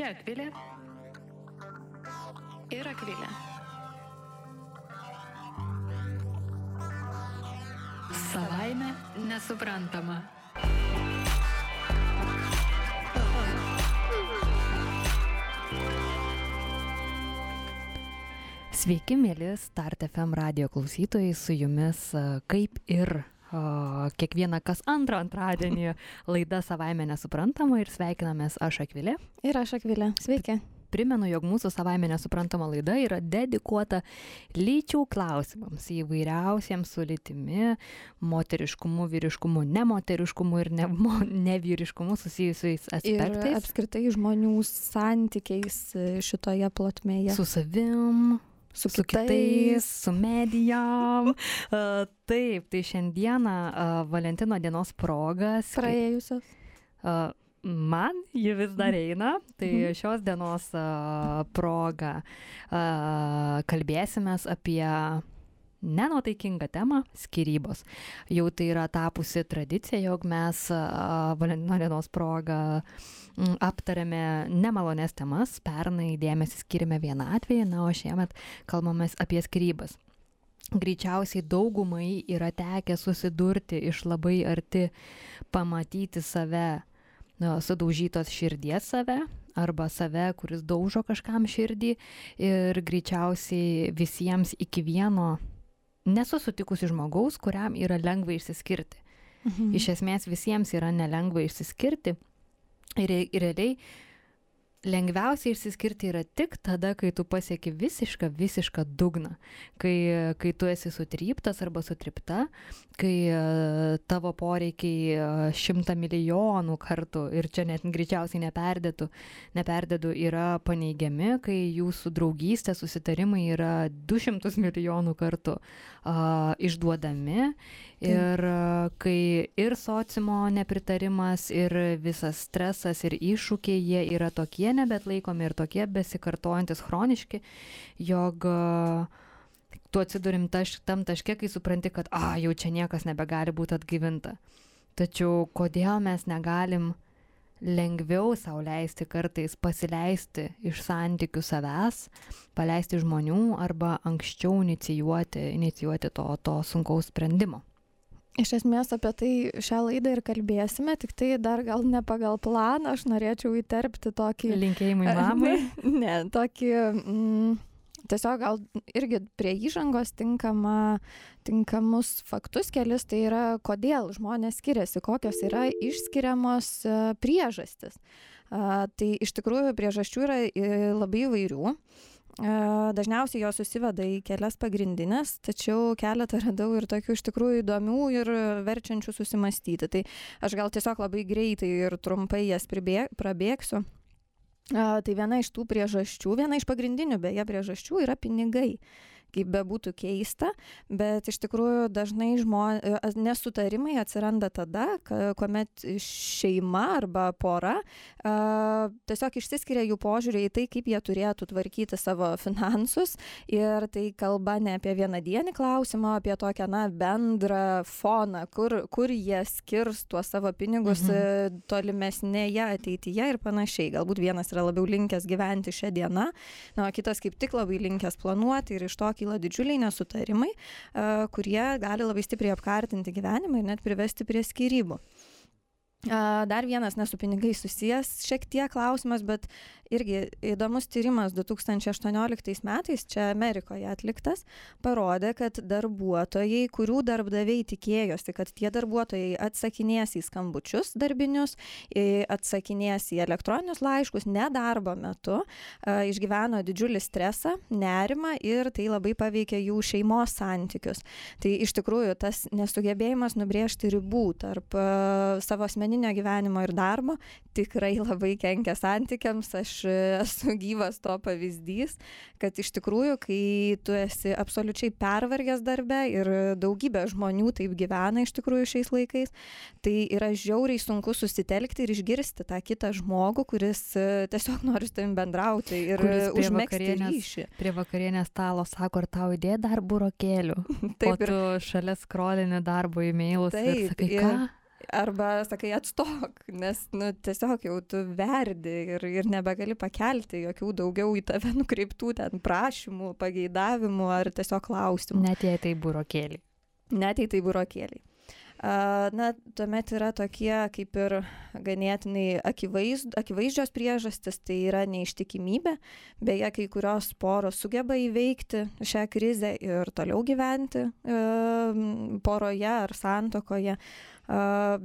Čia Akvilė ir Akvilė. Savaime nesuprantama. Sveiki, mėly Start FM radio klausytojai, su jumis a, kaip ir kiekvieną kas antrą antradienį laida savaime nesuprantama ir sveikinamės aš Akvilė. Ir aš Akvilė. Sveiki. Primenu, jog mūsų savaime nesuprantama laida yra dedikuota lyčių klausimams, įvairiausiems su lytimi, moteriškumu, vyriškumu, nemoteriškumu ir ne, mo- nevyriškumu susijusiais Ir aspektais. apskritai žmonių santykiais šitoje plotmėje. Su savim, su su kitais, su medijom. Taip, tai šiandieną Valentino dienos progas. praėjusios. Man ji vis dar eina, tai Mhm. šios dienos proga kalbėsime apie nenuotaikingą temą - skirybos. Jau tai yra tapusi tradicija, jog mes Valentino dienos proga mm, aptarėme nemalonės temas, pernai dėmesį skirime vieną atvejį, na, o šiemet kalbame apie skirybas. Greičiausiai daugumai yra tekę susidurti iš labai arti, pamatyti save sudaužytos širdies save arba save, kuris daužo kažkam širdį ir greičiausiai visiems iki vieno nesu sutikusi žmogaus, kuriam yra lengva išsiskirti. Mhm. Iš esmės visiems yra nelengva išsiskirti ir, ir realiai lengviausia išsiskirti yra tik tada, kai tu pasieki visišką, visišką dugną, kai, kai tu esi sutryptas arba sutripta, kai e, tavo poreikiai e, šimtą milijonų kartų ir čia net greičiausiai neperdėtų, neperdėdu yra paneigiami, kai jūsų draugystė, susitarimai yra 200 milijonų kartų a, išduodami. Ir a, kai ir sociumo nepritarimas, ir visas stresas, ir iššūkiai, jie yra tokie nebetlaikomi ir tokie besikartojantis chroniški, jog a, tu atsidurim taš, tam taške, kai supranti, kad, a, jau čia niekas nebegali būti atgyvinta. Tačiau kodėl mes negalim lengviau sau leisti kartais pasileisti iš santykių savęs, paleisti žmonių arba anksčiau inicijuoti, inicijuoti to, to sunkaus sprendimo. Iš esmės apie tai šią laidą ir kalbėsime, tik tai dar gal ne pagal planą, aš norėčiau įterpti tokį... Linkėjimai mamai. ne, tokį... Mm, Tiesiog gal irgi prie įžangos tinkama, tinkamus faktus kelis, tai yra kodėl žmonės skiriasi, kokios yra išskiriamos e, priežastis. Tai iš tikrųjų priežasčių yra e, labai įvairių. E, Dažniausiai jos susiveda į kelias pagrindinės, tačiau keletą radau ir tokių iš tikrųjų įdomių ir verčiančių susimastyti. Tai aš gal tiesiog labai greitai ir trumpai jas pribė, prabėgsiu. A, Tai viena iš tų priežasčių, viena iš pagrindinių beje priežasčių yra pinigai. Kaip bebūtų keista, bet iš tikrųjų dažnai žmo, e, nesutarimai atsiranda tada, kuomet šeima arba pora a, tiesiog išsiskiria jų požiūrį į tai, kaip jie turėtų tvarkyti savo finansus. Ir tai kalba ne apie vienadienį klausimą, apie tokią na, bendrą foną, kur, kur jie skirs tuos savo pinigus Mhm. mhm. tolimesnėje ateityje ir panašiai. Galbūt vienas yra labiau linkęs gyventi šią dieną, na, o kitas kaip tik labai linkęs planuoti ir iš to kyla didžiuliai nesutarimai, kurie gali labai stipriai apkartinti gyvenimą ir net privesti prie skirybų. Dar vienas nesu pinigai susijęs šiek tiek klausimas, bet irgi įdomus tyrimas 2018 metais, čia Amerikoje atliktas, parodė, kad darbuotojai, kurių darbdaviai tikėjosi, kad tie darbuotojai atsakinės į skambučius darbinius, atsakinės į elektroninius laiškus nedarbo metu, išgyveno didžiulį stresą, nerimą ir tai labai paveikė jų šeimos santykius. Tai iš tikrųjų tas nesugebėjimas nubrėžti ribų tarp savo asmeninio gyvenimo ir darbo tikrai labai kenkia santykiams. Aš e, esu gyvas to pavyzdys, kad iš tikrųjų, kai tu esi absoliučiai pervargęs darbe ir daugybė žmonių taip gyvena iš tikrųjų šiais laikais, tai yra žiauriai sunku susitelkti ir išgirsti tą kitą žmogų, kuris e, tiesiog nori su tavim bendrauti ir vakarienės ryšį. Prie vakarienės stalo sako, ar tau idėja dar burokėlių. Taip o tu šalia skrolini darbo e-mailus ir Taip, sakai, ir- ką? Arba sakai atstok, nes nu, tiesiog jau tu verdi ir, ir nebegali pakelti jokių daugiau į tave nukreiptų ten prašymų, pageidavimų ar tiesiog klausimų. Net jei tai burokėliai. Net jei tai burokėliai. Na, tuomet yra tokie kaip ir ganėtinai akivaiz, akivaizdžios priežastis, tai yra neištikimybė. Beje, kai kurios poros sugeba įveikti šią krizę ir toliau gyventi poroje ar santokoje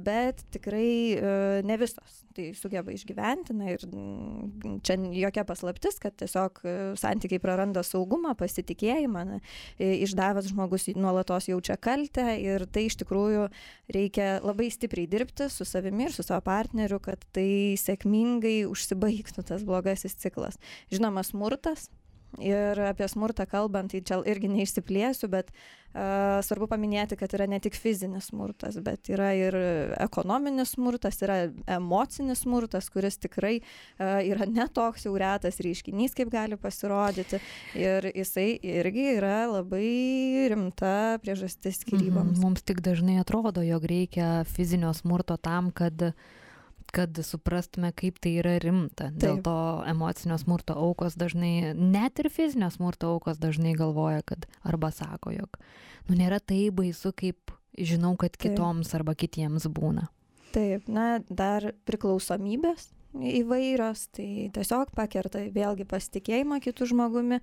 bet tikrai ne visos tai sugeba išgyventi. Na ir mm, čia jokia paslaptis, kad tiesiog santykiai praranda saugumą, pasitikėjimą, na, išdavęs žmogus nuolatos jaučia kaltę ir tai iš tikrųjų reikia labai stipriai dirbti su savimi ir su savo partneriu, kad tai sėkmingai užsibaigtų tas blogasis ciklas. Žinoma, smurtas Ir apie smurtą kalbant, tai čia irgi neišsiplėsiu, bet uh, svarbu paminėti, kad yra ne tik fizinis smurtas, bet yra ir ekonominis smurtas, yra emocinis smurtas, kuris tikrai uh, yra netoks jau retas reiškinys, kaip gali pasirodyti. Ir jisai irgi yra labai rimta priežastis skyryboms. Mhm. Mums tik dažnai atrodo, jog reikia fizinio smurto tam, kad uh, kad suprastume, kaip tai yra rimta. Taip. Dėl to emocinio smurto aukos dažnai, net ir fizinio smurto aukos dažnai galvoja, kad arba sako, jog, nu nėra tai baisu, kaip žinau, kad kitoms Taip. arba kitiems būna. Taip, na, dar priklausomybės įvairios, tai tiesiog pakerta vėlgi pasitikėjimą kitų žmogumi,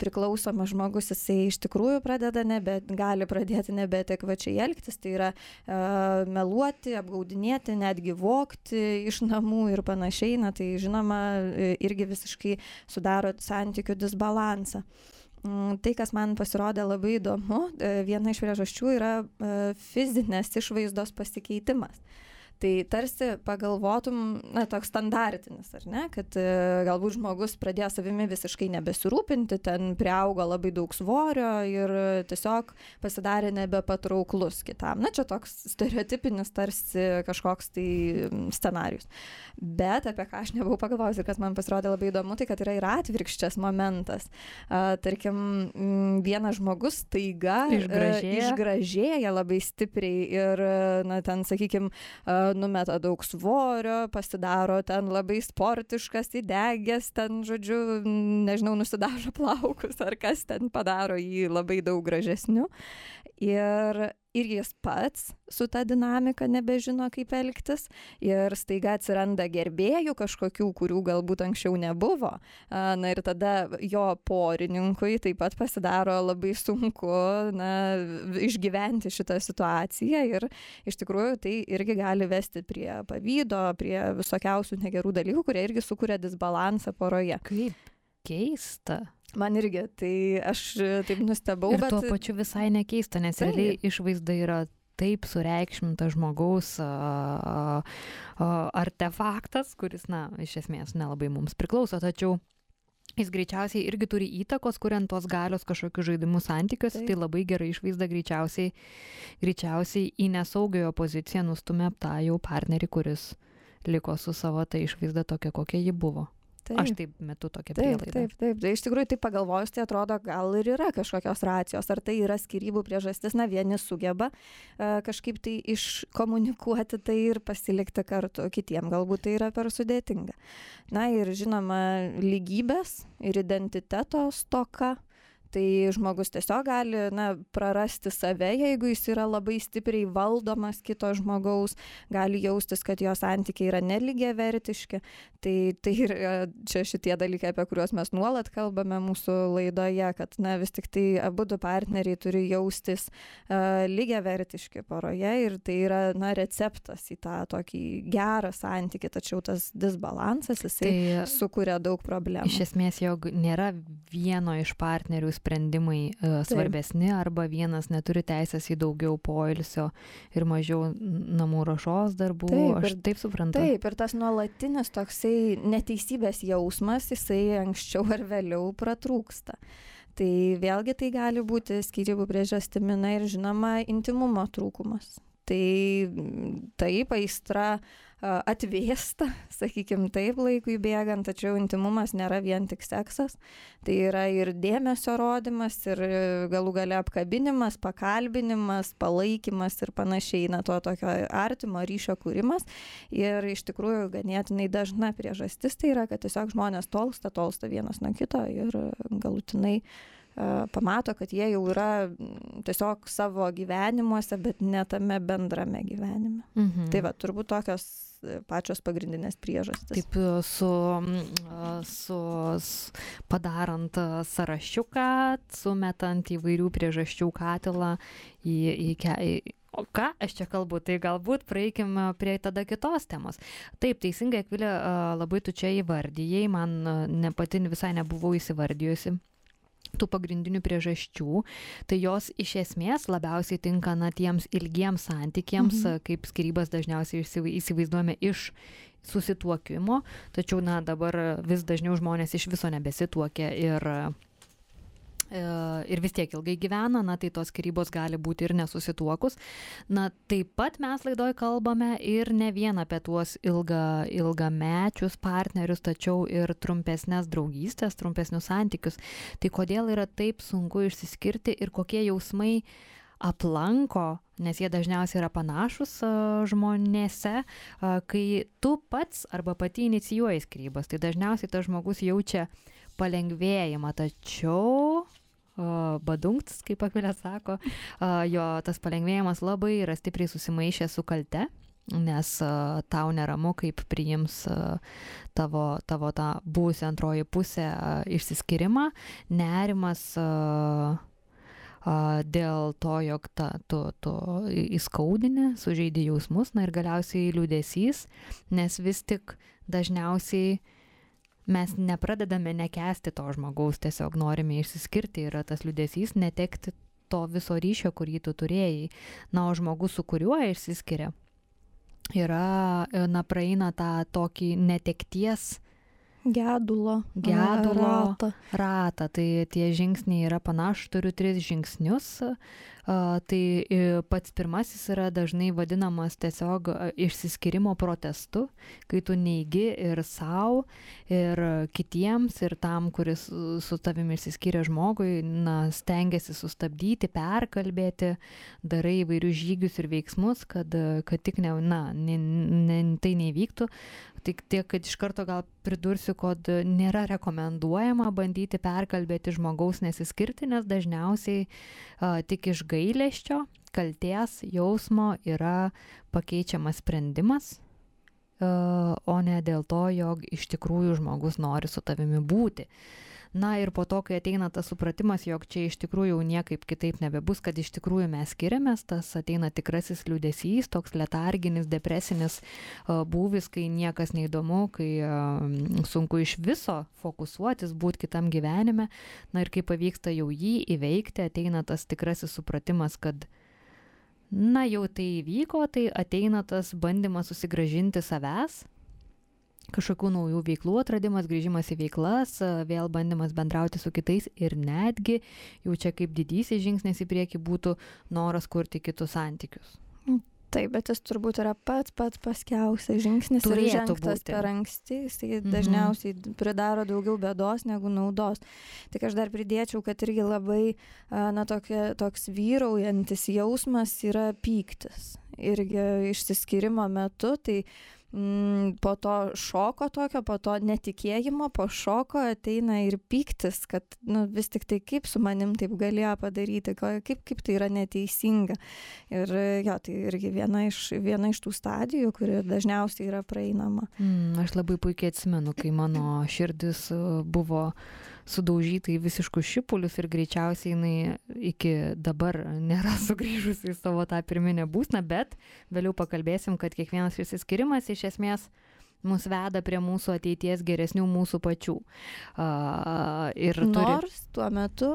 priklausomas žmogus jisai iš tikrųjų pradeda nebe, gali pradėti nebetekvačiai elgtis, tai yra meluoti, apgaudinėti, netgi vokti iš namų ir panašiai, na tai žinoma irgi visiškai sudaro santykių disbalansą. Mm, tai, kas man pasirodė labai įdomu, e, viena iš priežasčių yra fizinės išvaizdos pasikeitimas tai tarsi pagalvotum na toks standartinis ar ne kad e, galbūt žmogus pradėjo savimi visiškai nebesirūpinti ten priaugo labai daug svorio ir tiesiog pasidarė nebepatrauklus kitam. Na čia toks stereotipinis tarsi kažkoks tai scenarijus bet apie ką aš nebuvau pagalvojus ir kas man pasirodė labai įdomu tai kad yra ir atvirkščias momentas. Tarkim vienas žmogus staiga e, išgražėja. išgražėja labai stipriai ir na ten sakykim a, numeta daug svorio, pasidaro ten labai sportiškas, įdegęs, ten, žodžiu, nežinau, nusidažo plaukus ar kas ten padaro jį labai daug gražesniu. Ir ir jis pats su ta dinamika nebežino, kaip elgtis ir staiga atsiranda gerbėjų kažkokių, kurių galbūt anksčiau nebuvo. Na ir tada jo porininkui taip pat pasidaro labai sunku na, išgyventi šitą situaciją ir iš tikrųjų tai irgi gali vesti prie pavydo, prie visokiausių negerų dalykų, kurie irgi sukuria disbalansą poroje. Kaip keista. Man irgi, tai aš taip nustebau. Ir bet... tuo pačiu visai nekeista, nes tai. realiai išvaizda yra taip sureikšminta žmogaus a, a, artefaktas, kuris, na, iš esmės nelabai mums priklauso, tačiau jis greičiausiai irgi turi įtakos, kuriant tos galios kažkokius žaidimus santykiuose, tai labai gerai išvaizda greičiausiai, greičiausiai į nesaugiojo poziciją nustumė tą jau partnerį, kuris liko su savo ta išvaizda tokia, kokia ji buvo. Taip. Aš taip metu tokią prielaidą. Taip, taip, taip. Tai iš tikrųjų, tai pagalvojus, tai atrodo, gal ir yra kažkokios racijos, ar tai yra skirybų priežastis, na, vieni sugeba uh, kažkaip tai iškomunikuoti tai ir pasilikti kartu, kitiem galbūt tai yra per sudėtinga. Na ir žinoma, lygybės ir identiteto stoka tai žmogus tiesiog gali na prarasti save jeigu jis yra labai stipriai valdomas kito žmogaus gali jaustis kad jo santykiai yra nelygiavertiški. Tai tai ir čia šitie dalykai apie kuriuos mes nuolat kalbame mūsų laidoje kad na vis tiktai abudu partneriai turi jaustis uh, lygiavertiški poroje ir tai yra na receptas į tą tokį gerą santykį tačiau tas disbalansas jisai tai sukuria daug problemų. iš esmės jog nėra vieno iš partnerių sprendimai uh, svarbesni arba vienas neturi teisės į daugiau poilsio ir mažiau namų rašos darbų. Taip, Aš ir, taip suprantu. Taip, ir tas nuolatinis toksai neteisybės jausmas, jisai anksčiau ar vėliau pratrūksta. Tai vėlgi tai gali būti skirybų priežastimina ir žinoma intimumo trūkumas. Tai taip, aistra atvėsta, sakykime taip, laikui bėgant, tačiau intimumas nėra vien tik seksas, tai yra ir dėmesio rodimas, ir galų gale apkabinimas, pakalbinimas, palaikymas ir panašiai, na, to tokio artimo ryšio kūrimas. Ir iš tikrųjų ganėtinai dažna priežastis tai yra, kad tiesiog žmonės tolsta, tolsta vienas nuo kito ir galutinai pamato, kad jie jau yra tiesiog savo gyvenimuose, bet ne tame bendrame gyvenime. Mhm. Tai va, turbūt tokios e, pačios pagrindinės priežastys. Taip, e, su, su, su padarant sąrašiuką, sumetant įvairių priežasčių katilą į, į, į O ką aš čia kalbu, tai galbūt praeikim prie tada kitos temos. Taip, teisingai, Akvilė, labai tu čia įvardyjai, man ne pati visai nebuvau įsivardyjusi tų pagrindinių priežasčių, tai jos iš esmės labiausiai tinka na tiems ilgiems santykiams, mhm. kaip skirybas dažniausiai įsivaizduojame iš susituokimo, tačiau na dabar vis dažniau žmonės iš viso nebesituokia ir ir vis tiek ilgai gyvena, na tai tos skirybos gali būti ir nesusituokus. Na taip pat mes laidoj kalbame ir ne vien apie tuos ilga, ilgamečius partnerius, tačiau ir trumpesnės draugystės, trumpesnius santykius. Tai kodėl yra taip sunku išsiskirti ir kokie jausmai aplanko, nes jie dažniausiai yra panašus uh, žmonėse, uh, kai tu pats arba pati inicijuoji skirybas, tai dažniausiai tas žmogus jaučia palengvėjimą, tačiau badungts, kaip Akvilė sako, jo tas palengvėjimas labai yra stipriai susimaišę su kalte, nes tau neramu, kaip priims tavo, tavo tą būsę antroji pusė išsiskirimą, nerimas dėl to, jog ta, tu, tu įskaudini, sužeidi jausmus, na ir galiausiai liūdėsys, nes vis tik dažniausiai uh, mes nepradedame nekęsti to žmogaus, tiesiog norime išsiskirti, yra tas liudesys, netekti to viso ryšio, kurį tu turėjai. Na, o žmogus, su kuriuo išsiskiria, yra, na, praeina tą tokį netekties Gedulo. Gedulo ratą. ratą. Tai tie žingsniai yra panašus, turiu tris žingsnius tai pats pirmasis yra dažnai vadinamas tiesiog išsiskyrimo protestu, kai tu neigi ir savo, ir kitiems, ir tam, kuris su tavimi išsiskyrė žmogui, na, stengiasi sustabdyti, perkalbėti, darai įvairius žygius ir veiksmus, kad, kad tik ne, na, ne, ne, tai nevyktų. Tik tiek, kad iš karto gal pridursiu, kad nėra rekomenduojama bandyti perkalbėti žmogaus nesiskirti, nes dažniausiai a, tik iš gailėščio, kalties jausmo yra pakeičiamas sprendimas, o ne dėl to, jog iš tikrųjų žmogus nori su tavimi būti. Na ir po to, kai ateina tas supratimas, jog čia iš tikrųjų jau niekaip kitaip nebebus, kad iš tikrųjų mes skiriamės, tas ateina tikrasis liūdėsys, toks letarginis, depresinis uh, būvis, kai niekas neįdomu, kai uh, sunku iš viso fokusuotis, būti kitam gyvenime. Na ir kai pavyksta jau jį įveikti, ateina tas tikrasis supratimas, kad na jau tai įvyko, tai ateina tas bandymas susigražinti savęs, kažkokių naujų veiklų atradimas, grįžimas į veiklas, vėl bandymas bendrauti su kitais ir netgi jau čia kaip didysis žingsnis į priekį būtų noras kurti kitus santykius. Taip, bet jis turbūt yra pats pats paskiausias žingsnis Turėtų ir žengtas būti. per anksti, jis mhm. dažniausiai pridaro daugiau bėdos negu naudos. Tik aš dar pridėčiau, kad irgi labai, na, tokia, toks vyraujantis jausmas yra pyktis. Irgi išsiskirimo metu, tai mm, po to šoko tokio, po to netikėjimo, po šoko ateina ir pyktis, kad nu, vis tik tai kaip su manim taip galėjo padaryti, kaip, kaip tai yra neteisinga. Ir jo, tai irgi viena iš, viena iš tų stadijų, kuri dažniausiai yra praeinama. Mm, aš labai puikiai atsimenu, kai mano širdis buvo sudaužyta į visiškus šipulius ir greičiausiai jinai iki dabar nėra sugrįžusi į savo tą pirminę būsną, bet vėliau pakalbėsim, kad kiekvienas išsiskirimas iš esmės mus veda prie mūsų ateities geresnių mūsų pačių. Uh, ir turi... Nors tuo metu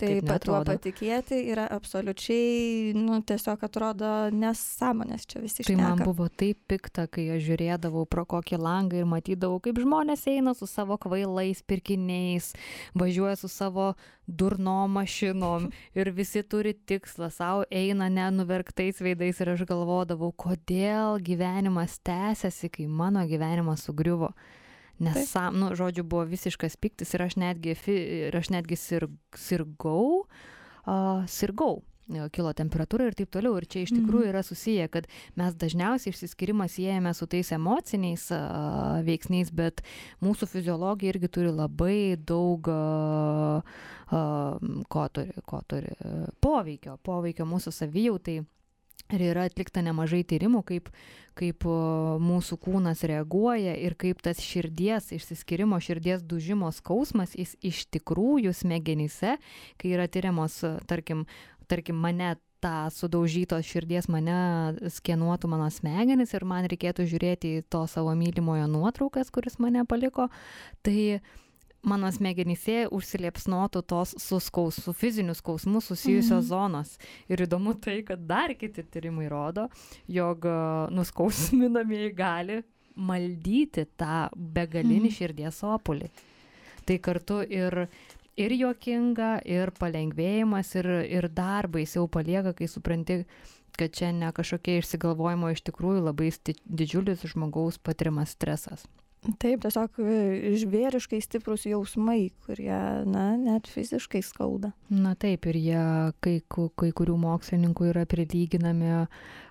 Tai tuo patikėti yra absoliučiai, nu, tiesiog atrodo nesąmonės čia visi Tai man buvo taip pikta, kai aš žiūrėdavau pro kokį langą ir matydavau, kaip žmonės eina su savo kvailais pirkiniais, važiuoja su savo durnom mašinom ir visi turi tikslą, savo eina nenuverktais veidais ir aš galvodavau, kodėl gyvenimas tęsiasi, kai mano gyvenimas sugriuvo. Nes, sam, nu, žodžiu, buvo visiškas piktis ir aš netgi, ir aš netgi sir, sirgau, uh, sirgau jo, kilo temperatūra ir taip toliau. Ir čia iš tikrųjų yra susiję, kad mes dažniausiai išsiskyrimą siejame su tais emociniais a, veiksniais, bet mūsų fiziologija irgi turi labai daug a, a, ko turi, ko turi a, poveikio, poveikio mūsų savijautai. Ir yra atlikta nemažai tyrimų, kaip, kaip mūsų kūnas reaguoja ir kaip tas širdies, išsiskirimo širdies dužimo skausmas jis iš tikrųjų smegenyse, kai yra tyriamos, a, tarkim, tarkim mane tą sudaužytos širdies mane skenuotų mano smegenis ir man reikėtų žiūrėti į to savo mylimojo nuotraukas, kuris mane paliko, tai mano smegenyse užsiliepsnotų tos su, skaus, su fiziniu skausmu susijusios Mhm. zonos. Ir įdomu tai, kad dar kiti tyrimai rodo, jog a, nuskausminamieji gali maldyti tą begalinį Mhm. širdies opulį. Tai kartu ir, ir juokinga, ir palengvėjimas, ir, ir dar baisiau palieka, kai supranti, kad čia ne kažkokie išsigalvojimo, iš tikrųjų labai didžiulis žmogaus patiriamas stresas. Taip, tiesiog e, žvėriškai stiprus jausmai, kurie, na, net fiziškai skauda. Na taip, ir jie kai, kai kurių mokslininkų yra prilyginami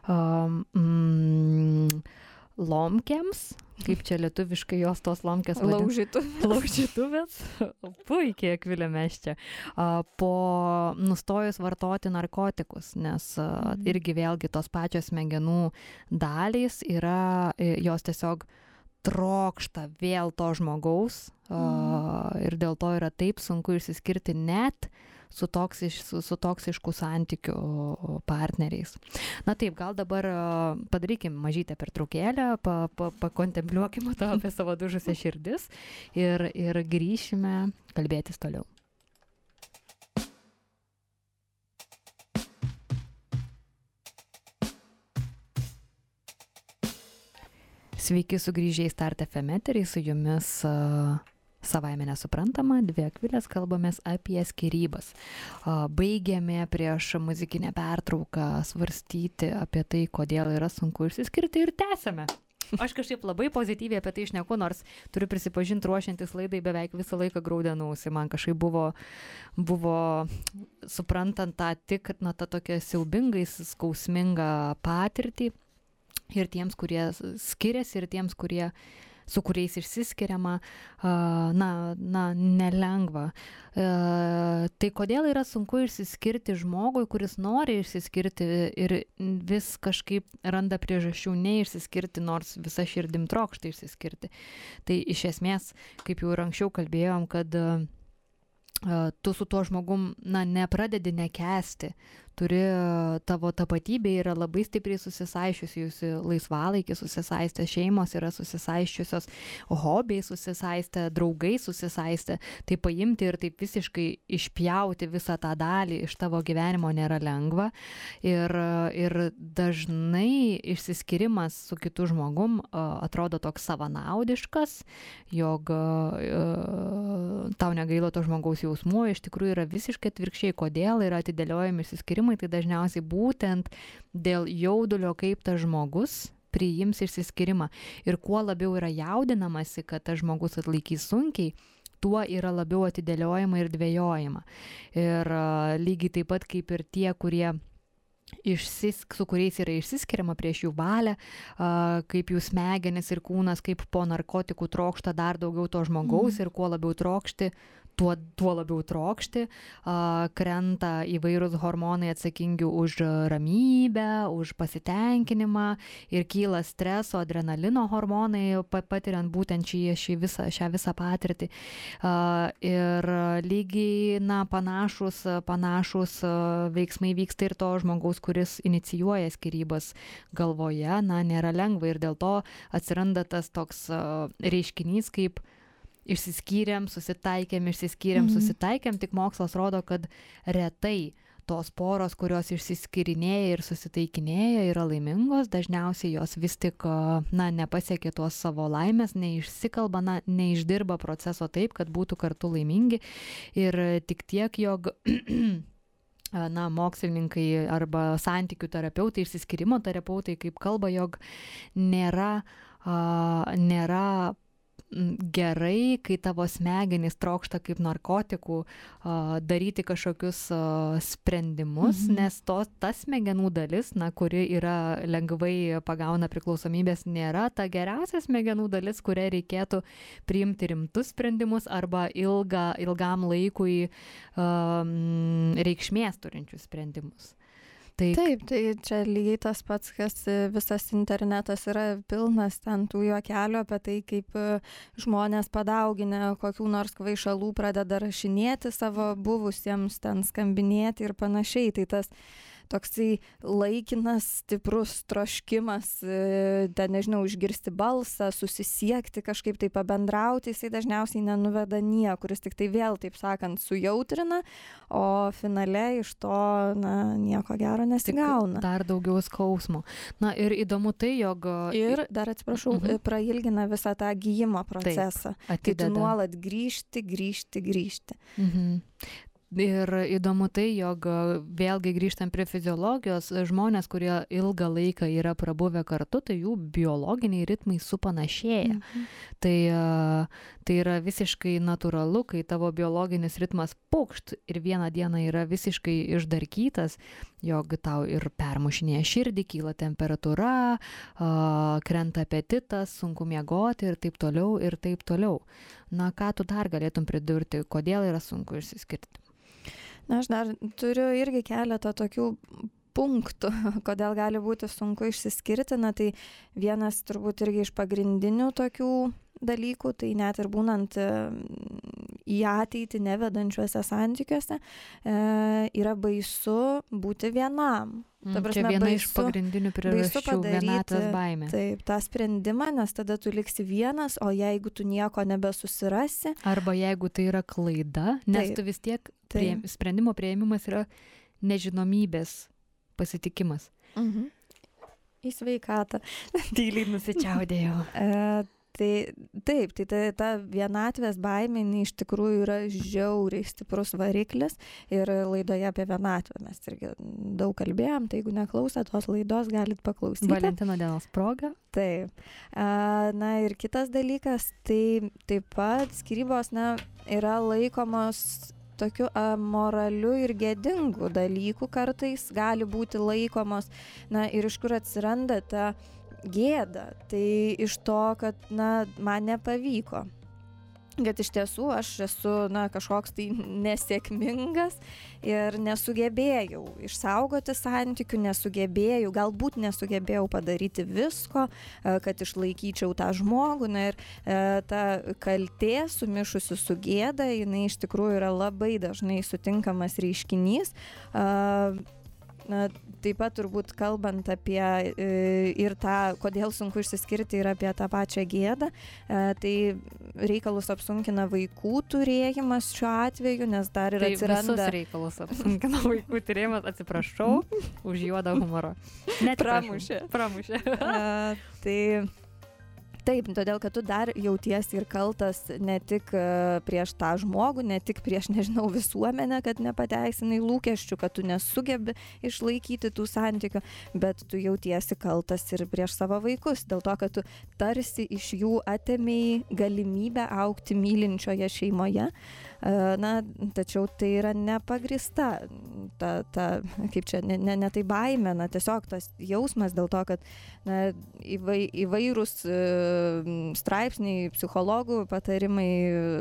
um, mm, lomkiams, kaip čia lietuviškai jos tos lomkės vadinasi. Laužytų. Laužytuvės, puikiai akvilė mes čia, po nustojus vartoti narkotikus, nes Mhm. irgi vėlgi tos pačios smegenų dalys yra, e, jos tiesiog trokšta vėl to žmogaus a, ir dėl to yra taip sunku išsiskirti net su, toksiš, su, su toksiškų santykių partneriais. Na taip, gal dabar padarykim mažytę pertraukėlę, pa, pa, pakontempliuokim tą apie savo dužusią širdis ir, ir grįšime kalbėtis toliau. Sveiki sugrįžę į Start FM eterį, su jumis savaime nesuprantama, dvi akvilės kalbamės apie skirybas. Baigėme prieš muzikinę pertrauką svarstyti apie tai, kodėl yra sunku išsiskirti ir tęsėme. Aš kažkaip labai pozityviai apie tai išneku, nors turiu prisipažinti, ruošiantis laidai beveik visą laiką graudenausi. Man kažkaip buvo, buvo suprantant tą tik, na, tą tokią siaubingai skausmingą patirtį ir tiems, kurie skiriasi, ir tiems, kurie su kuriais išsiskiriama, na, na, nelengva. E, Tai kodėl yra sunku išsiskirti žmogui, kuris nori išsiskirti ir vis kažkaip randa priežasčių neišsiskirti, nors visa širdim trokšta išsiskirti. Tai iš esmės, kaip jau ir anksčiau kalbėjom, kad e, tu su tuo žmogum, na, nepradedi nekesti, turi tavo tapatybė yra labai stipriai susisaiščiusi, jūsų laisvalaikis susisaistę, šeimos yra susisaiščiusios, hobiai susisaistę, draugai susisaistę, tai paimti ir taip visiškai išpjauti visą tą dalį iš tavo gyvenimo nėra lengva. Ir, ir dažnai išsiskirimas su kitu žmogum a, atrodo toks savanaudiškas, jog tau negaila to žmogaus jausmų, iš tikrųjų yra visiškai atvirkščiai, kodėl yra atidėliojami išsiskirimai, tai dažniausiai būtent dėl jaudulio, kaip tas žmogus priims išsiskirimą. Ir kuo labiau yra jaudinamasi, kad tas žmogus atlaikys sunkiai, tuo yra labiau atidėliojama ir dvėjojama. Ir lygiai taip pat kaip ir tie, kurie išsisk, su kuriais yra išsiskiriama prieš jų valią, kaip jų smegenis ir kūnas, kaip po narkotikų trokšta dar daugiau to žmogaus Mhm. ir kuo labiau trokšti, tuo, tuo labiau trokšti, krenta įvairūs hormonai atsakingi už ramybę, už pasitenkinimą ir kyla streso, adrenalino hormonai, pa- patiriant būtent šį, šį visą, šią visą patirtį. Ir lygiai, na, panašus, panašus veiksmai vyksta ir to žmogaus, kuris inicijuoja skirybas galvoje, na, nėra lengva ir dėl to atsiranda tas toks reiškinys kaip išsiskyrėm, susitaikėm, išsiskyrėm, Mhm. susitaikėm, tik mokslas rodo, kad retai tos poros, kurios išsiskirinėja ir susitaikinėja, yra laimingos, dažniausiai jos vis tik, na, nepasiekia tos savo laimės, neišsikalba, na, neišdirba proceso taip, kad būtų kartu laimingi. Ir tik tiek, jog na, mokslininkai arba santykių terapeutai, išsiskirimo terapeutai, kaip kalba, jog nėra, a, nėra gerai, kai tavo smegenys trokšta kaip narkotikų daryti kažkokius sprendimus, mhm. nes to, ta smegenų dalis, na, kuri yra lengvai pagauna priklausomybės, nėra ta geriausia smegenų dalis, kuria reikėtų priimti rimtus sprendimus arba ilga, ilgam laikui um, reikšmės turinčius sprendimus. Tai Taip, tai čia lygiai tas pats, kas e, visas internetas yra pilnas ten tų juokelių apie tai, kaip e, žmonės padauginę kokių nors kvaišalų pradeda rašinėti savo buvusiems ten skambinėti ir panašiai. Tai tas toksai laikinas, stiprus troškimas, e, ten nežinau, išgirsti balsą, susisiekti, kažkaip tai pabendrauti, jisai dažniausiai nenuveda niekur, jis tik tai vėl, taip sakant, sujautrina, o finale iš to, na, nieko gero nesigauna. dar daugiau skausmo. Na ir įdomu tai, jog Ir dar atsiprašau, Mhm. mhm. prailgina visą tą gyjimo procesą. Kai tu atideda. nuolat grįžti, grįžti, grįžti. Mhm. Ir įdomu tai, jog vėlgi grįžtant prie fiziologijos, žmonės, kurie ilgą laiką yra prabuvę kartu, tai jų biologiniai ritmai supanašėja. Mhm. Tai, tai yra visiškai natūralu, kai tavo biologinis ritmas pokšt ir vieną dieną yra visiškai išdarkytas, jog tau ir permušinėja širdį, kyla temperatūra, krenta apetitas, sunku miegoti ir taip toliau, ir taip toliau. Na, ką tu dar galėtum pridurti, kodėl yra sunku išsiskirti? Aš dar turiu irgi keletą tokių punktų, kodėl gali būti sunku išsiskirti. Na, tai vienas turbūt irgi iš pagrindinių tokių dalykų, tai net ir būnant e, į ateitį nevedančiuose santykiuose, e, yra baisu būti vienam. Ta Mm, prasme, Čia viena iš baisu- pagrindinių priežasčių vienatvės baimė. Taip, tą sprendimą, nes tada tu liksi vienas, o jeigu tu nieko nebesusirasi, Arba jeigu tai yra klaida, nes Taip. tu vis tiek prie, sprendimo prieimimas yra nežinomybės pasitikimas. Mhm. Į sveikatą. Tyliai nusičiaudėjau. E, tai taip, tai ta, ta vienatvės baimė iš tikrųjų yra žiauriai stiprus variklis ir laidoje apie vienatvę mes irgi daug kalbėjom, tai jeigu neklausot tos laidos, galit paklausyti. Valentino dienos proga. Taip. A, Na ir kitas dalykas, tai taip pat skirybos, na, yra laikomos tokiu amoraliu ir gėdingu dalyku kartais gali būti laikomos, na ir iš kur atsiranda ta gėda, tai iš to, kad, na, man nepavyko. Kad iš tiesų aš esu, na, kažkoks tai nesėkmingas ir nesugebėjau išsaugoti santykių, nesugebėjau, galbūt nesugebėjau padaryti visko, e, kad išlaikyčiau tą žmogų. Na ir e, ta kaltė sumišusi su gėda, jinai iš tikrųjų yra labai dažnai sutinkamas reiškinys. E, Na, taip pat turbūt kalbant apie e, ir tą, kodėl sunku išsiskirti ir apie tą pačią gėdą, e, tai reikalus apsunkina vaikų turėjimas šiuo atveju, nes dar ir Tai atsiranda... reikalus apsunkina vaikų turėjimas, atsiprašau už juodą humorą. Neatsiprašau. Pramušė. Pramušė. A, tai taip, todėl kad tu dar jautiesi ir kaltas ne tik e, prieš tą žmogų, ne tik prieš, nežinau, visuomenę, kad nepateisinai lūkesčių, kad tu nesugebi išlaikyti tų santykių, bet tu jautiesi kaltas ir prieš savo vaikus, dėl to, kad tu tarsi iš jų atėmėjai galimybę aukti mylinčioje šeimoje. E, Na, tačiau tai yra nepagrista, ta, ta, kaip čia, ne, ne, ne tai baime, na, tiesiog tas jausmas dėl to, kad na, įvai, įvairūs e, straipsniai, psichologų patarimai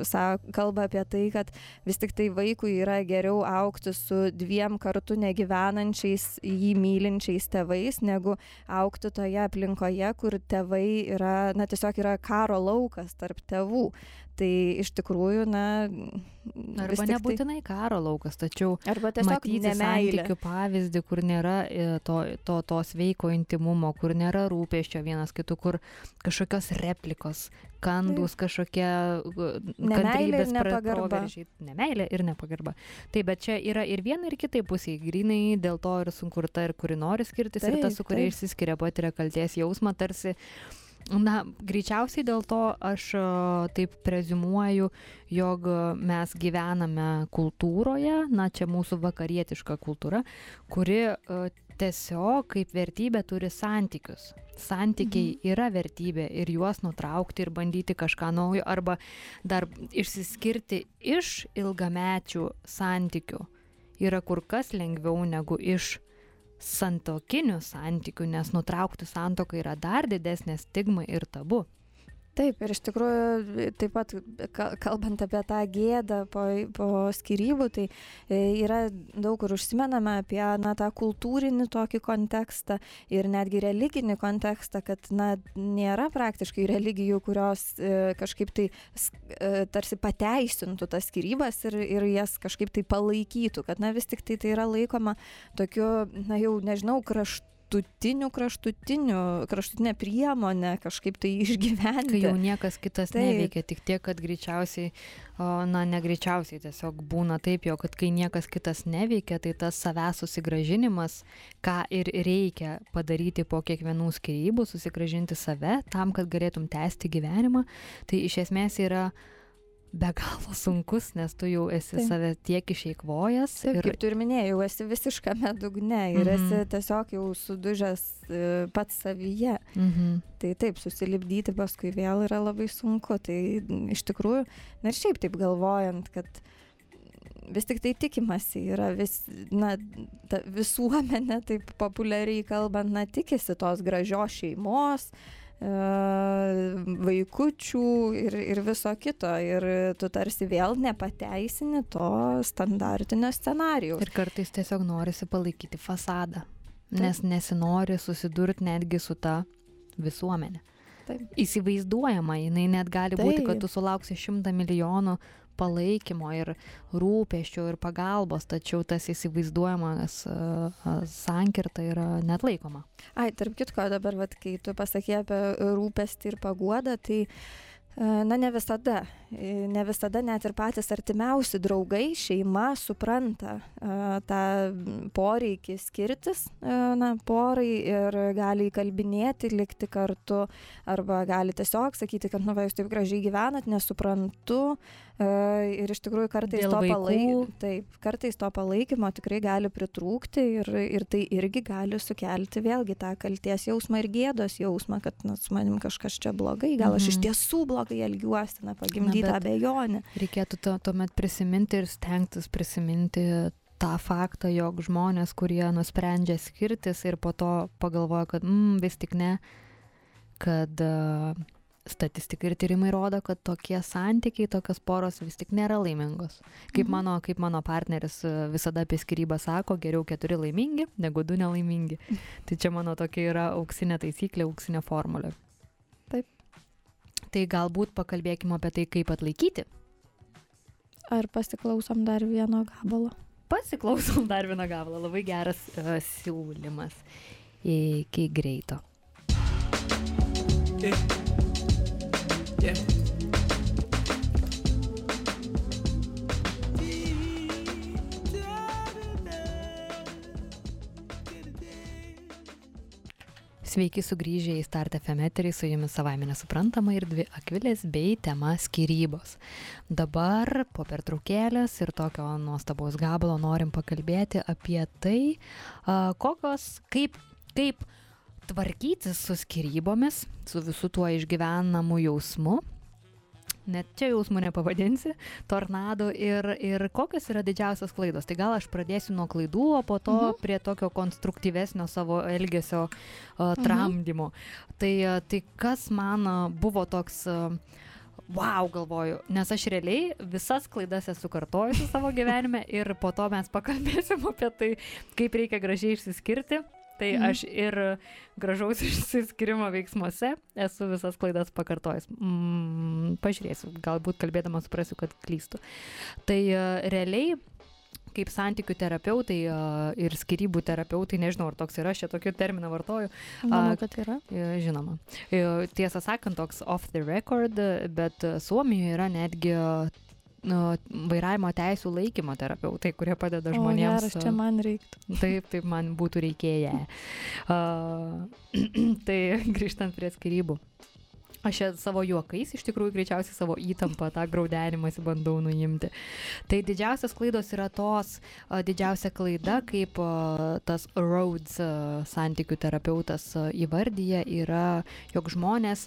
sa, kalba apie tai, kad vis tik tai vaikui yra geriau aukti su dviem kartu negyvenančiais, jį mylinčiais tėvais, negu aukti toje aplinkoje, kur tėvai yra, na tiesiog yra karo laukas tarp tėvų. Tai iš tikrųjų, na, Arba tai- nebūtinai karo laukas, tačiau Arba tiesiog santykių pavyzdį, kur nėra e, to, to, to sveiko intimumo, kur nėra rūpeščio vienas kitų, kur kažkokios replikos, kandus, kažkokie e, Nemeilė ir kantrybės proveržiai. Nemeilė ir nepagarba. Taip, bet čia yra ir viena, ir kitai pusiai. Grinai dėl to ir sunkurta, ir kuri nori skirtis, ir tas, Taip, su kuria taip. išsiskiria, patiria kalties jausmą, tarsi Na, greičiausiai dėl to aš a, taip prezumuoju, jog mes gyvename kultūroje, na čia mūsų vakarietiška kultūra, kuri a, tiesiog kaip vertybė turi santykius. Santykiai yra vertybė ir juos nutraukti ir bandyti kažką naujo arba dar išsiskirti iš ilgamečių santykių yra kur kas lengviau negu iš santokinių santykių, nes nutraukti santoką yra dar didesnė stigma ir tabu. Taip, ir iš tikrųjų taip pat ka- kalbant apie tą gėdą po, po skirybų, tai e, yra daug kur užsimename apie na, tą kultūrinį tokį kontekstą ir netgi religinį kontekstą, kad na, nėra praktiškai religijų, kurios e, kažkaip tai e, tarsi pateisintų tas skirybas ir, ir jas kažkaip tai palaikytų, kad na, vis tik tai tai yra laikoma tokiu, na jau nežinau, kraštu kraštutinių, kraštutinių, kraštutinė priemonė kažkaip tai išgyventi. Kai jau niekas kitas Taip. neveikia, tik tiek, kad greičiausiai, na, negreičiausiai tiesiog būna taip, jo, kad kai niekas kitas neveikia, tai tas savęs susigražinimas, ką ir reikia padaryti po kiekvienų skirybų, susigražinti save tam, kad galėtum tęsti gyvenimą, tai iš esmės yra be galo sunkus, nes tu jau esi Taip. save tiek išeikvojęs Taip, ir kaip tu ir minėjai, jau esi visiškame dugne ir Mhm. esi tiesiog jau sudužęs e, pats savyje. Mhm. Tai taip, susilipdyti paskui vėl yra labai sunku. Tai iš tikrųjų, na ir šiaip taip galvojant, kad vis tik tai tikimasi yra vis, na, ta visuomenė, taip populiariai kalbant, na, tikisi tos gražios šeimos, e, vaikučių ir, ir viso kito. Ir tu tarsi vėl nepateisini to standartinio scenarijaus. Ir kartais tiesiog norisi palaikyti fasadą, nes nesinori susidurti netgi su ta visuomenė. Taip. Įsivaizduojama, jinai net gali būti, kad Taip. tu sulauksi šimtą milijonų palaikymo ir rūpeščio ir pagalbos, tačiau tas įsivaizduojamas uh, sankirta yra net laikoma. Ai, tarp kitko, dabar, vat, kai tu pasakė apie rūpestį ir paguodą, tai e, Na, ne visada. E, Ne visada net ir patys artimiausi draugai, šeima supranta e, tą poreikį skirtis, e, na, porai ir gali įkalbinėti, likti kartu, arba gali tiesiog sakyti, kad, nu, va, jūs taip gražiai gyvenat, nesuprantu. e, Ir iš tikrųjų kartais to, vaikų. palai... Taip, kartais to palaikymo tikrai gali pritrūkti ir, ir tai irgi gali sukelti vėlgi tą kalties jausmą ir gėdos jausmą, kad na, su manim kažkas čia blogai, gal aš iš Mhm. tiesų blogai elgiuosi, na, tą abejonę. Reikėtų to, tuomet prisiminti ir stengtis prisiminti tą faktą, jog žmonės, kurie nusprendžia skirtis ir po to pagalvoja, kad mm, vis tik ne, kad uh, statistika ir tyrimai rodo, kad tokie santykiai, tokios poros vis tik nėra laimingos. Kaip, Mhm. mano, kaip mano partneris e, visada apie skirybą sako, geriau keturi laimingi negu du nelaimingi. Tai čia mano tokia yra auksinė taisyklė, auksinė formulė. Taip. Tai galbūt pakalbėkime apie tai, kaip atlaikyti. Ar pasiklausom dar vieno gabalo? Pasiklausom dar vieną gabalą. Labai geras uh, siūlymas. Iki greito. Yeah. Yeah. Sveiki sugrįžę į Start FM eterį, su jumis savaime nesuprantama ir dvi akvilės bei tema skirybos. Dabar po pertraukėlės ir tokio nuostabaus gabalo norim pakalbėti apie tai, kokios, kaip, kaip tvarkytis su skirybomis, su visu tuo išgyvenamu jausmu. Net čia jausmų nepavadinsi, tornado ir, ir kokios yra didžiausios klaidos. Tai gal aš pradėsiu nuo klaidų, o po to Mhm. prie tokio konstruktyvesnio savo elgesio uh, tramdymo. Tai, uh, tai kas man uh, buvo toks... Uh, Wow, galvoju, nes aš realiai visas klaidas esu kartojusi savo gyvenime ir po to mes pakalbėsim apie tai, kaip reikia gražiai išsiskirti Tai Mhm. aš ir gražaus išsiskirimo veiksmuose esu visas klaidas pakartojęs. Mm, pažiūrėsiu, galbūt kalbėdama suprasiu, kad klystu. Tai e, realiai kaip santykių terapeutai e, ir skirybų terapeutai, nežinau, ar toks yra, aš čia tokį terminą vartoju, Manau, kad yra. E, Žinoma. Tiesą sakant, toks off the record, bet Suomijoje yra netgi vairavimo teisų laikymo terapeutai, kurie padeda žmonėms. geras, čia man reiktų. Taip, taip man būtų reikėję. Uh, tai grįžtant prie skirybų. Aš savo juokais, iš tikrųjų, greičiausiai savo įtampą, tą graudenimąsi bandau nuimti. Tai didžiausias klaidos yra tos, didžiausia klaida, kaip tas Rhodes santykių terapeutas a, įvardyja, yra, jog žmonės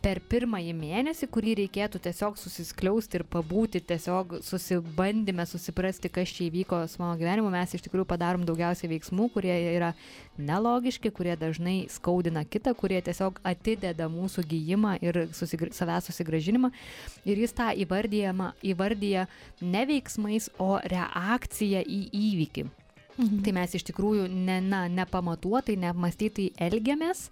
per pirmąjį mėnesį, kurį reikėtų tiesiog susiskliausti ir pabūti tiesiog susibandymę, susiprasti, kas čia įvyko su mano gyvenimu, mes iš tikrųjų padarom daugiausiai veiksmų, kurie yra nelogiški, kurie dažnai skaudina kitą, kurie tiesiog atideda mūsų gyjimą ir susigr savęs susigražinimą. Ir jis tą įvardyja ne veiksmais, o reakcija į įvykį. Mhm. Tai mes iš tikrųjų ne, na, nepamatuotai, neapmastytai elgiamės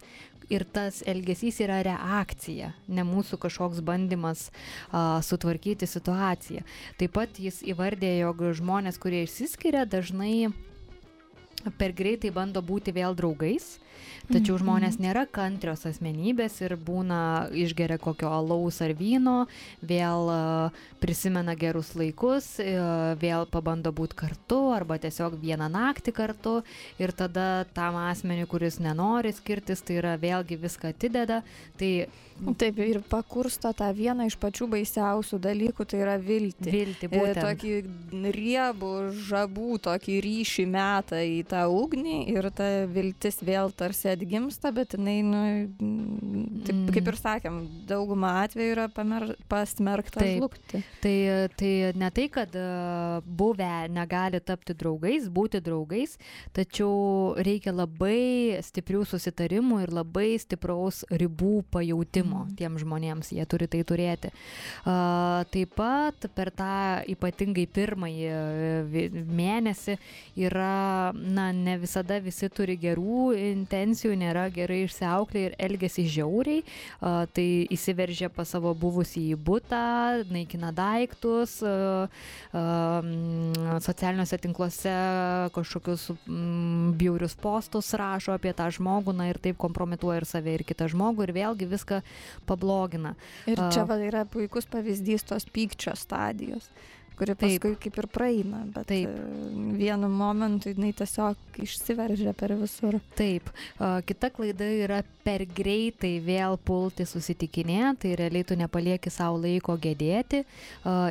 ir tas elgesys yra reakcija, ne mūsų kažkoks bandymas a, sutvarkyti situaciją. Taip pat jis įvardė, jog žmonės, kurie išsiskiria, dažnai per greitai bando būti vėl draugais, tačiau Mhm. žmonės nėra kantrios asmenybės ir būna išgeria kokio alaus ar vyno, vėl a, prisimena gerus laikus, e, vėl pabando būti kartu arba tiesiog vieną naktį kartu ir tada tam asmeniui, kuris nenori skirtis, tai yra vėlgi viską atideda. Tai Taip, ir pakursto tą vieną iš pačių baisiausių dalykų, tai yra viltį. vilti E, būtent. Tokį riebų, žabų, tokį ryšį metą į tą ugnį ir ta viltis vėl tarsi atgimsta, bet jinai, nu, taip, Mm. kaip ir sakėm, dauguma atveju yra pamer, pasmerkta žlugti. Tai, tai ne tai, kad e, buvę negali tapti draugais, būti draugais, tačiau reikia labai stiprių susitarimų ir labai stipraus ribų pajautimo Mhm. tiem žmonėms, jie turi tai turėti. A, Taip pat per tą ypatingai pirmąjį e, mėnesį yra, na, ne visada visi turi gerų intencijų, nėra gerai išsiauklę ir elgesi žiauriai, tai įsiveržia pas savo buvusį į būtą, naikina daiktus, socialiniuose tinkluose kažkokius bjaurius postus rašo apie tą žmogų, na ir taip kompromituoja ir save, ir kitą žmogų, ir vėlgi viską pablogina. Ir čia yra puikus pavyzdys tos pykčio stadijos, kuri Taip. paskui kaip ir praeina, bet Taip. e, vienu momentu jinai tiesiog išsiveržia per visur. Taip, kita klaida yra per greitai vėl pulti susitikinė, tai realiai tu nepalieki savo laiko gedėti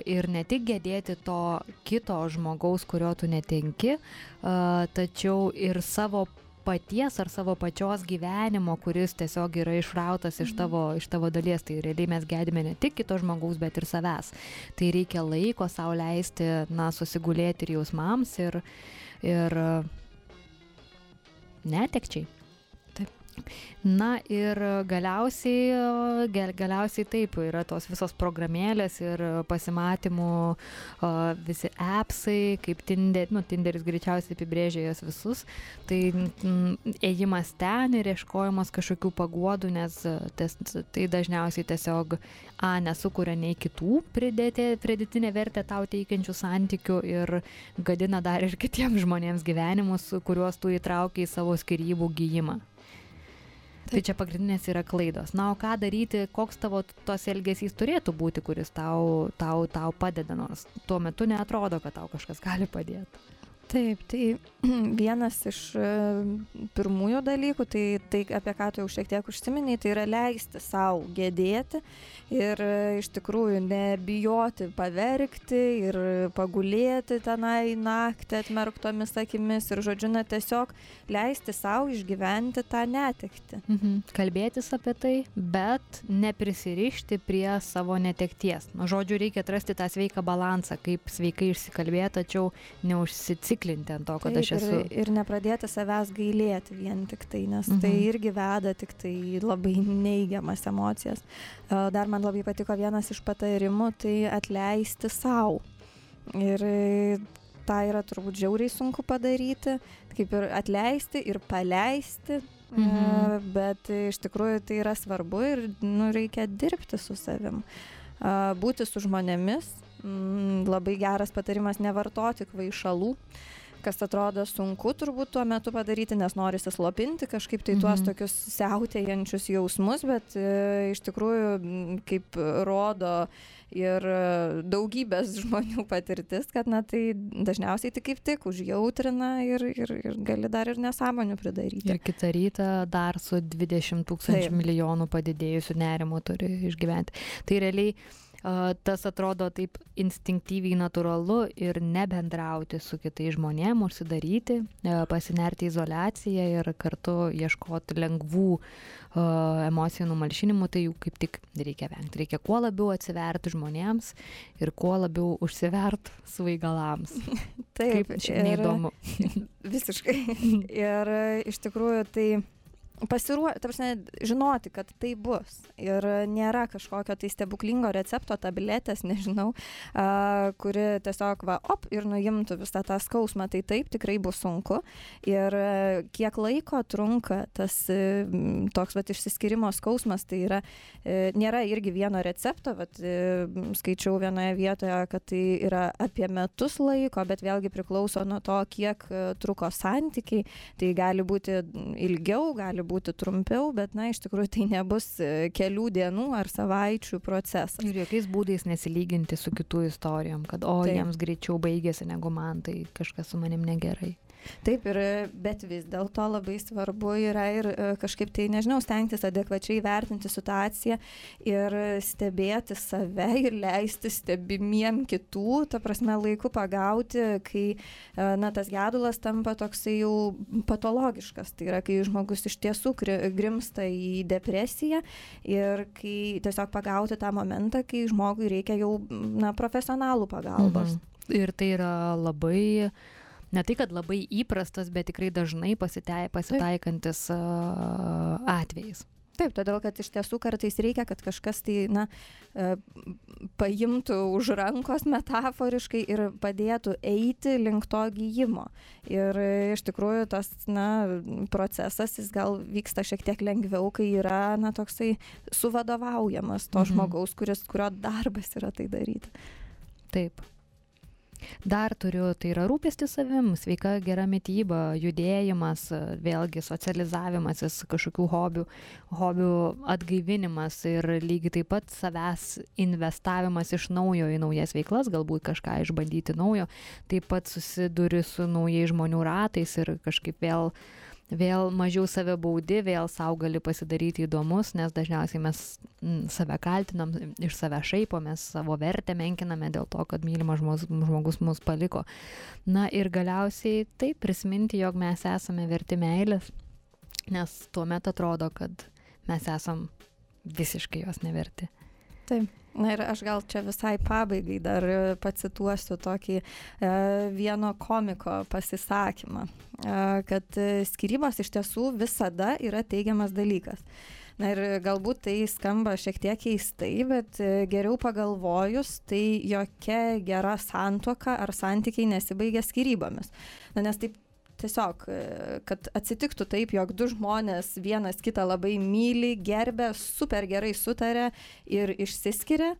ir ne tik gedėti to kito žmogaus, kurio tu netenki, tačiau ir savo paties ar savo pačios gyvenimo, kuris tiesiog yra išrautas iš tavo, iš tavo dalies. Tai realiai mes gedime ne tik kito žmogaus, bet ir savęs. Tai reikia laiko savo leisti, na, susigulėti ir jausmams ir, ir netekčiai. Na ir galiausiai, gal, galiausiai taip, yra tos visos programėlės ir pasimatymų, visi appsai, kaip Tinder, nu, Tinderis greičiausiai apibrėžia jas visus, tai mm, ėjimas ten ir ieškojimas kažkokių paguodų, nes a, tas, tai dažniausiai tiesiog A nesukuria nei kitų pridėti, pridėtinę vertę tau teikiančių santykių ir gadina dar ir kitiems žmonėms gyvenimus, kuriuos tu įtraukia į savo skirybų gyjimą. Tai čia pagrindinės yra klaidos. Na, o ką daryti, koks tavo tos elgesys turėtų būti, kuris tau, tau, tau padeda, nors tuo metu netrodo, kad tau kažkas gali padėti. Taip, tai vienas iš e, pirmųjų dalykų, tai tai, apie ką tu jau šiek tiek užsiminiai, tai yra leisti savo gėdėti ir e, iš tikrųjų nebijoti paverkti ir pagulėti tenai naktį atmerktomis akimis ir, žodžiu, na, tiesiog leisti savo išgyventi tą netekti. Mhm. Kalbėtis apie tai, bet neprisirišti prie savo netekties. Nu, žodžiu, reikia atrasti tą sveiką balansą, kaip sveikai išsikalbėti, tačiau neužsiciklinti ant to, kad Taip, aš esu. ir, ir nepradėti savęs gailėti vien tik tai, nes mhm. tai Mhm. irgi veda tik tai labai neigiamas emocijas. E, Dar man labai patiko vienas iš patarimų, tai atleisti savo. Ir e, tą yra turbūt žiauriai sunku padaryti, kaip ir atleisti ir paleisti, Mhm. e, bet iš tikrųjų tai yra svarbu ir nu, reikia dirbti su savim, A, būti su žmonėmis. Mm, Labai geras patarimas nevartoti kvaišalų kas atrodo sunku turbūt tuo metu padaryti, nes norisi slopinti kažkaip tai tuos Mhm. tokius siautėjančius jausmus, bet e, iš tikrųjų, m, kaip rodo ir daugybės žmonių patirtis, kad na tai dažniausiai tai kaip tik užjautrina ir, ir, ir gali dar ir nesąmonių pridaryti. Ir kitą rytą dar su 20 tūkstančių milijonų padidėjusių nerimo turi išgyventi. Tai realiai tas atrodo taip instinktyviai natūralu ir nebendrauti su kitais žmonėmis, užsidaryti, a, pasinerti izolaciją ir kartu ieškoti lengvų emocijų numalšinimų, tai jų kaip tik reikia vengti. Reikia kuo labiau atsiverti žmonėms ir kuo labiau užsiverti svaigalams. Taip, Kaip šiaip neįdomu. Visiškai. ir e, iš tikrųjų tai pasiruošti, ta prasme, žinoti, kad tai bus. Ir nėra kažkokio tai stebuklingo recepto, tabletės, nežinau, a, kuri tiesiog va, op, ir nuimtų visą tą skausmą. Tai taip, tikrai bus sunku. Ir e, kiek laiko trunka tas e, toks va, išsiskirimo skausmas, tai yra, e, nėra irgi vieno recepto, bet skaičiau vienoje vietoje, kad tai yra apie metus laiko, bet vėlgi priklauso nuo to, kiek truko santykiai. Tai gali būti ilgiau, gali būti trumpiau, bet na, iš tikrųjų tai nebus e, kelių dienų ar savaičių procesas. Ir jokiais būdais nesilyginti su kitų istorijom, kad o Taip. jiems greičiau baigėsi negu man, tai kažkas su manim negerai. Taip, ir, bet vis dėlto labai svarbu yra ir e, kažkaip tai, nežinau, stengtis adekvačiai vertinti situaciją ir stebėti save ir leisti stebimiem kitų, ta prasme, laiku pagauti, kai, e, na, tas gedulas tampa toksai jau patologiškas. Tai yra, kai žmogus iš tiesų grimsta į depresiją ir kai tiesiog pagauti tą momentą, kai žmogui reikia jau, na, profesionalų pagalbos. Mhm. Ir tai yra labai, ne tai, kad labai įprastas, bet tikrai dažnai pasitei, pasitaikantis uh, atvejais. Taip, todėl kad iš tiesų kartais reikia, kad kažkas tai, na, e, paimtų už rankos metaforiškai ir padėtų eiti link to gyjimo. Ir iš tikrųjų tas, na, procesas, jis gal vyksta šiek tiek lengviau, kai yra, na, toksai suvadovaujamas to Mhm. žmogaus, kuris, kurio darbas yra tai daryti. Taip. Dar turiu, tai yra rūpestis savim, sveika gera mytyba, judėjimas, vėlgi socializavimasis, kažkokių hobių, hobių atgaivinimas ir lygiai taip pat savęs investavimas iš naujo į naujas veiklas, galbūt kažką išbandyti naujo, taip pat susiduri su naujais žmonių ratais ir kažkaip vėl vėl mažiau save baudi, vėl savo gali pasidaryti įdomus, nes dažniausiai mes mm, save kaltinam, iš save šaipomės, savo vertę menkiname dėl to, kad mylimas žmogus, žmogus mus paliko. Na ir galiausiai taip prisiminti, jog mes esame verti meilės, nes tuo metu atrodo, kad mes esam visiškai jos neverti. Taip. Na ir aš gal čia visai pabaigai dar e, pacituosiu tokį e, vieno komiko pasisakymą, e, kad e, skirybos iš tiesų visada yra teigiamas dalykas. Na ir galbūt tai skamba šiek tiek keistai, bet e, geriau pagalvojus, tai jokia gera santuoka ar santykiai nesibaigia skirybomis. Na nes taip tiesiog, e, kad atsitiktų taip, jog du žmonės vienas kitą labai myli, gerbė, super gerai sutarė ir išsiskiria,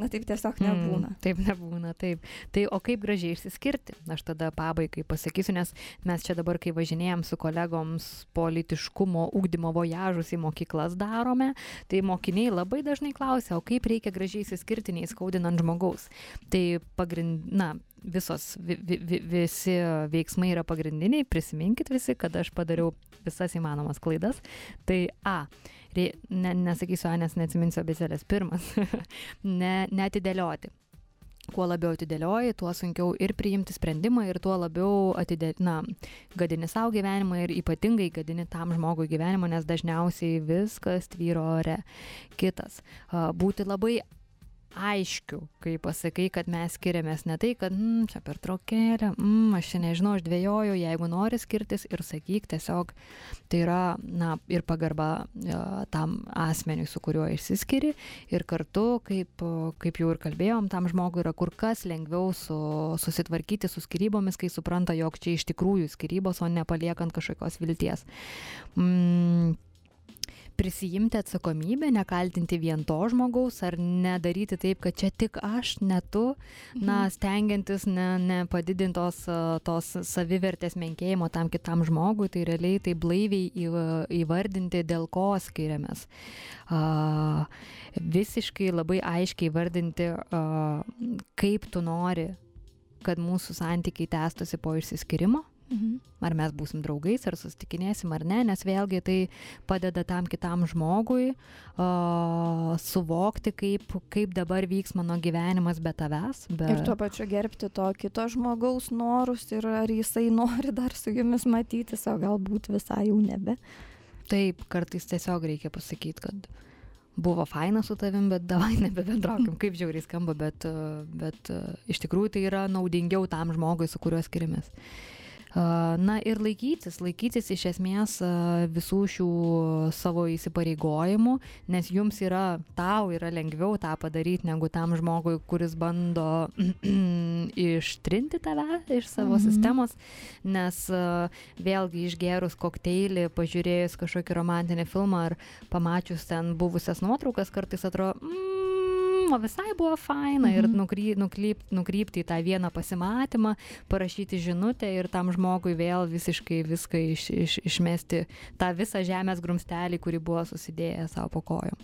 na taip tiesiog nebūna. Mm, taip nebūna, taip. Tai o kaip gražiai išsiskirti? Aš tada pabaigai pasakysiu, nes mes čia dabar, kai važinėjom su kolegoms politiškumo ugdymo vojažus į mokyklas darome, tai mokiniai labai dažnai klausia, o kaip reikia gražiai išsiskirti, neįskaudinant žmogaus. Tai pagrind, na, visos, vi, vi, vi, visi veiksmai yra pagrindiniai, prisiminkit visi, kad aš padariau visas įmanomas klaidas. Tai A. Rei, ne, nesakysiu A, nes neatsiminsiu abecelės. Pirmas. ne, netidėlioti. Kuo labiau atidėlioji, tuo sunkiau ir priimti sprendimą, ir tuo labiau atidė, na, gadini savo gyvenimą ir ypatingai gadini tam žmogui gyvenimą, nes dažniausiai viskas tvyro ore. Kitas. Būti labai aiškiu, kai pasakai, kad mes skiriamės ne tai, kad mm, čia per traukėlę, mm, aš čia nežinau, aš dvėjoju, jeigu nori skirtis ir sakyk tiesiog, tai yra, na, ir pagarba ja, tam asmeniui, su kuriuo išsiskiri ir kartu, kaip, kaip jau ir kalbėjom, tam žmogui yra kur kas lengviau su, susitvarkyti su skirybomis, kai supranta, jog čia iš tikrųjų skirybos, o nepaliekant kažkokios vilties. Mm, prisijimti atsakomybę, nekaltinti vien to žmogaus ar nedaryti taip, kad čia tik aš, ne tu, na, Mhm. stengiantis nepadidinti ne tos, tos savivertės menkėjimo tam kitam žmogui, tai realiai tai blaiviai įvardinti, dėl ko skiriamės. A, visiškai labai aiškiai įvardinti, a, kaip tu nori, kad mūsų santykiai tęstusi po išsiskirimo Mhm. ar mes būsim draugais, ar susitikinėsim ar ne, nes vėlgi tai padeda tam kitam žmogui uh, suvokti, kaip, kaip dabar vyks mano gyvenimas be tavęs. Be... Ir tuo pačiu gerbti to kito žmogaus norus ir ar jisai nori dar su jumis matytis, o galbūt visai jau nebe. Taip, kartais tiesiog reikia pasakyti, kad buvo faina su tavim, bet davai nebebendraukim, kaip žiauriai skamba, bet, bet iš tikrųjų tai yra naudingiau tam žmogui, su kuriuo skiriamės. Na ir laikytis, laikytis iš esmės uh, visų šių savo įsipareigojimų, nes jums yra, tau yra lengviau tą padaryti negu tam žmogui, kuris bando ištrinti tave iš savo Mhm. sistemos, nes uh, vėlgi išgerus kokteilį, pažiūrėjus kažkokį romantinį filmą ar pamačius ten buvusias nuotraukas, kartais atrodo, mm, o visai buvo faina mhm. ir nukry, nukryp, nukrypti į tą vieną pasimatymą, parašyti žinutę ir tam žmogui vėl visiškai viską iš, iš, išmesti, tą visą žemės grumstelį, kurį buvo susidėję savo po kojom.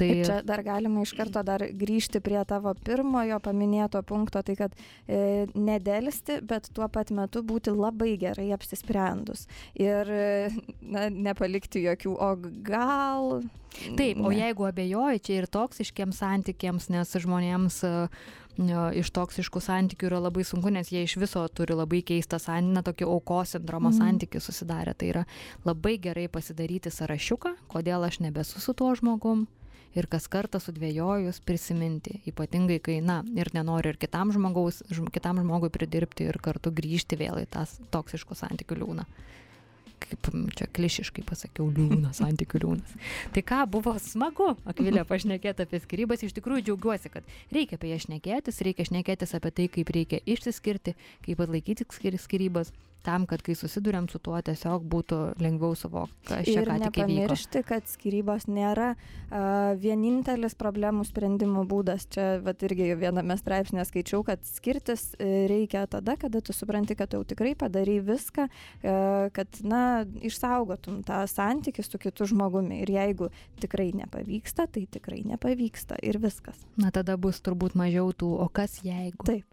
Tai Ir čia dar galima iš karto dar grįžti prie tavo pirmojo paminėto punkto, tai kad e, nedėlisti, bet tuo pat metu būti labai gerai apsisprendus. Ir na, nepalikti jokių, o gal... Taip, o ne. jeigu abejoji, čia ir toksiškiams santykiams, nes žmonėms e, e, iš toksiškų santykių yra labai sunku, nes jie iš viso turi labai keistą santykį, tokį aukos sindromo Mhm. santykį susidarę. Tai yra labai gerai pasidaryti sąrašiuką, kodėl aš nebesu su tuo žmogum. Ir kas kartą sudvėjojus prisiminti, ypatingai kai, na, ir nenori ir kitam, žmogaus, žm- kitam žmogui pridirbti ir kartu grįžti vėl į tą toksiškų santykių liūną. Kaip čia klišiškai pasakiau, liūnas, santykių liūnas. Tai ką, buvo smagu, Akvilė, pašnekėti apie skirybas. Iš tikrųjų džiaugiuosi, kad reikia apie jas šnekėtis, reikia šnekėtis apie tai, kaip reikia išsiskirti, kaip atlaikyti skir- skirybas, tam, kad kai susidurėm su tuo, tiesiog būtų lengviau suvokti, kas čia Ir ką tik įvyko. nepamiršti, kad skirybos nėra uh, vienintelis problemų sprendimo būdas. Čia vat, irgi viename straipsnėje skaičiau, kad skirtis e, reikia tada, kada tu supranti, kad tu jau tikrai padarai viską, uh, kad, na, išsaugotum tą santykių su kitu žmogumi. Ir jeigu tikrai nepavyksta, tai tikrai nepavyksta. Ir viskas. Na tada bus turbūt mažiau tų, o kas jeigu. Taip.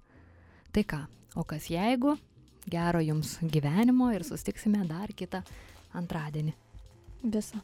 Tai ką, o kas jeigu, gero jums gyvenimo ir sustiksime dar kitą antradienį. Visa.